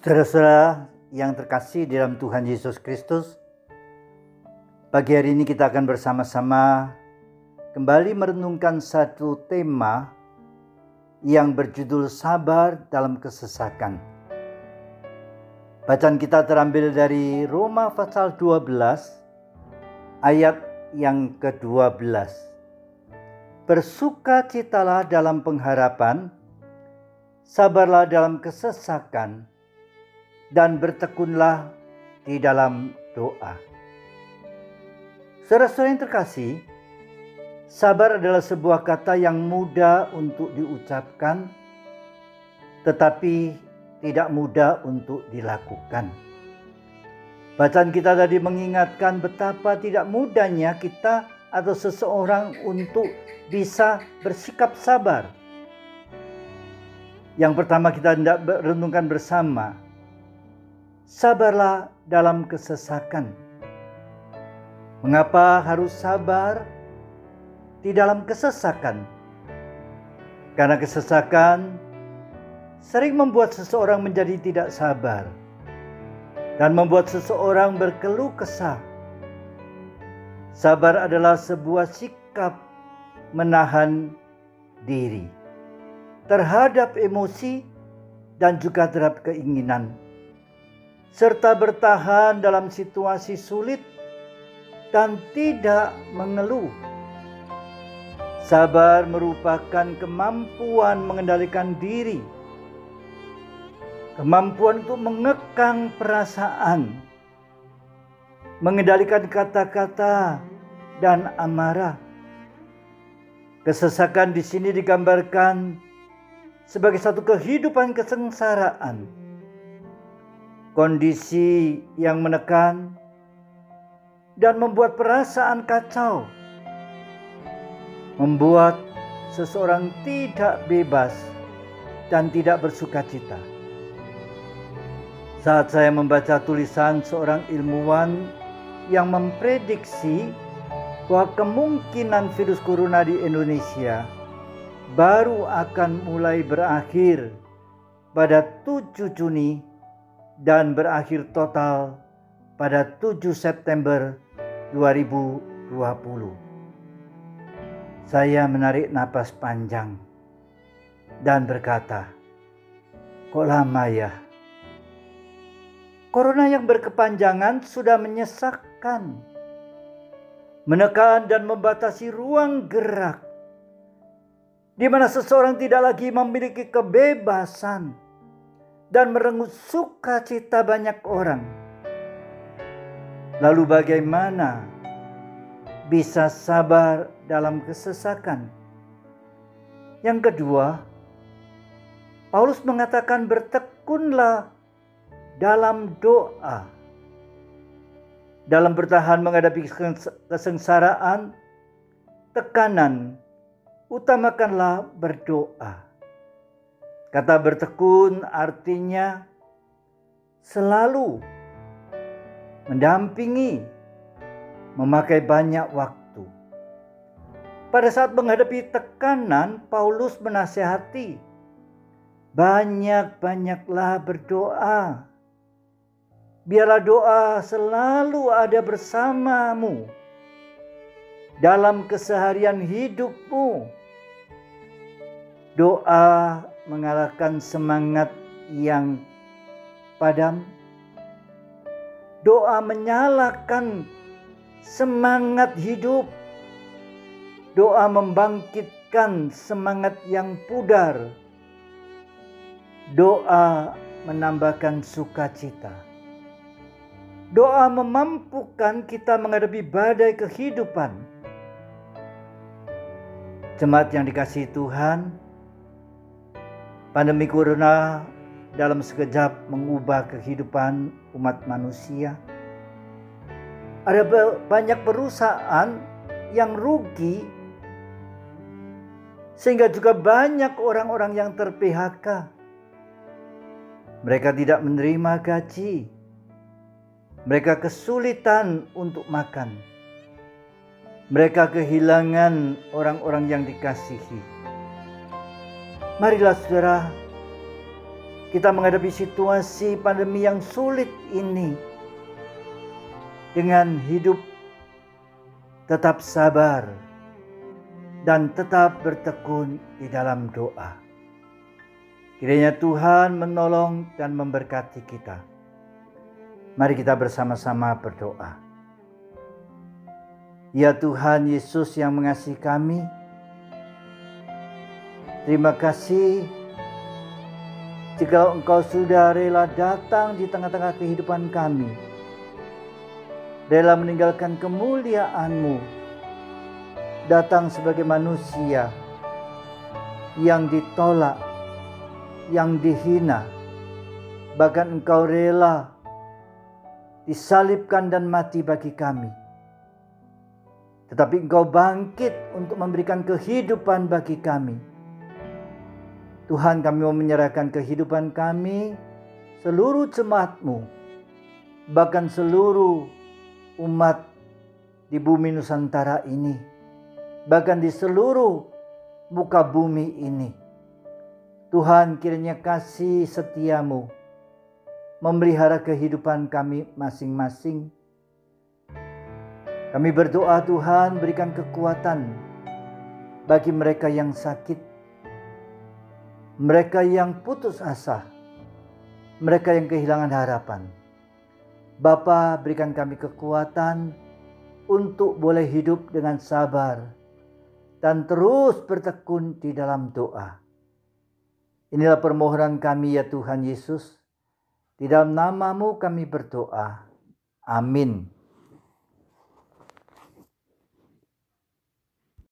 Saudara-saudara yang terkasih dalam Tuhan Yesus Kristus, pagi hari ini kita akan bersama-sama kembali merenungkan satu tema yang berjudul sabar dalam kesesakan. Bacaan kita terambil dari Roma pasal 12 ayat yang ke-12. Bersukacitalah dalam pengharapan, sabarlah dalam kesesakan, dan bertekunlah di dalam doa. Saudara-saudara yang terkasih, sabar adalah sebuah kata yang mudah untuk diucapkan, tetapi tidak mudah untuk dilakukan. Bacaan kita tadi mengingatkan betapa tidak mudahnya kita atau seseorang untuk bisa bersikap sabar. Yang pertama kita hendak renungkan bersama, sabarlah dalam kesesakan. Mengapa harus sabar di dalam kesesakan? Karena kesesakan sering membuat seseorang menjadi tidak sabar dan membuat seseorang berkeluh kesah. Sabar adalah sebuah sikap menahan diri terhadap emosi dan juga terhadap keinginan serta bertahan dalam situasi sulit dan tidak mengeluh. Sabar merupakan kemampuan mengendalikan diri, kemampuan untuk mengekang perasaan, mengendalikan kata-kata dan amarah. Kesesakan di sini digambarkan sebagai satu kehidupan kesengsaraan kondisi yang menekan, dan membuat perasaan kacau, membuat seseorang tidak bebas dan tidak bersuka cita. Saat saya membaca tulisan seorang ilmuwan yang memprediksi bahwa kemungkinan virus corona di Indonesia baru akan mulai berakhir pada 7 Juni dan berakhir total pada 7 September 2020. Saya menarik napas panjang dan berkata, "Kok lama ya?" Corona yang berkepanjangan sudah menyesakkan, menekan dan membatasi ruang gerak, di mana seseorang tidak lagi memiliki kebebasan dan merengut sukacita banyak orang. Lalu bagaimana bisa sabar dalam kesesakan? Yang kedua, Paulus mengatakan bertekunlah dalam doa. Dalam bertahan menghadapi kesengsaraan, tekanan, utamakanlah berdoa. Kata bertekun artinya selalu mendampingi, memakai banyak waktu. Pada saat menghadapi tekanan, Paulus menasehati, banyak-banyaklah berdoa. Biarlah doa selalu ada bersamamu dalam keseharian hidupmu. Doa mengalahkan semangat yang padam. Doa menyalakan semangat hidup. Doa membangkitkan semangat yang pudar. Doa menambahkan sukacita. Doa memampukan kita menghadapi badai kehidupan. Jemaat yang dikasihi Tuhan, Pandemi corona dalam sekejap mengubah kehidupan umat manusia. Ada banyak perusahaan yang rugi sehingga juga banyak orang-orang yang ter-PHK. Mereka tidak menerima gaji. Mereka kesulitan untuk makan. Mereka kehilangan orang-orang yang dikasihi. Marilah saudara, kita menghadapi situasi pandemi yang sulit ini dengan hidup tetap sabar dan tetap bertekun di dalam doa. Kiranya Tuhan menolong dan memberkati kita. Mari kita bersama-sama berdoa. Ya Tuhan Yesus yang mengasihi kami, terima kasih. Jika engkau sudah rela datang di tengah-tengah kehidupan kami, rela meninggalkan kemuliaanmu, datang sebagai manusia yang ditolak, yang dihina, bahkan engkau rela disalibkan dan mati bagi kami. Tetapi engkau bangkit untuk memberikan kehidupan bagi kami Tuhan kami mau menyerahkan kehidupan kami, seluruh jemaatmu, bahkan seluruh umat di bumi Nusantara ini, bahkan di seluruh muka bumi ini. Tuhan kiranya kasih setiamu memelihara kehidupan kami masing-masing. Kami berdoa Tuhan berikan kekuatan bagi mereka yang sakit, mereka yang putus asa, mereka yang kehilangan harapan. Bapa berikan kami kekuatan untuk boleh hidup dengan sabar dan terus bertekun di dalam doa. Inilah permohonan kami ya Tuhan Yesus. Di dalam namamu kami berdoa. Amin.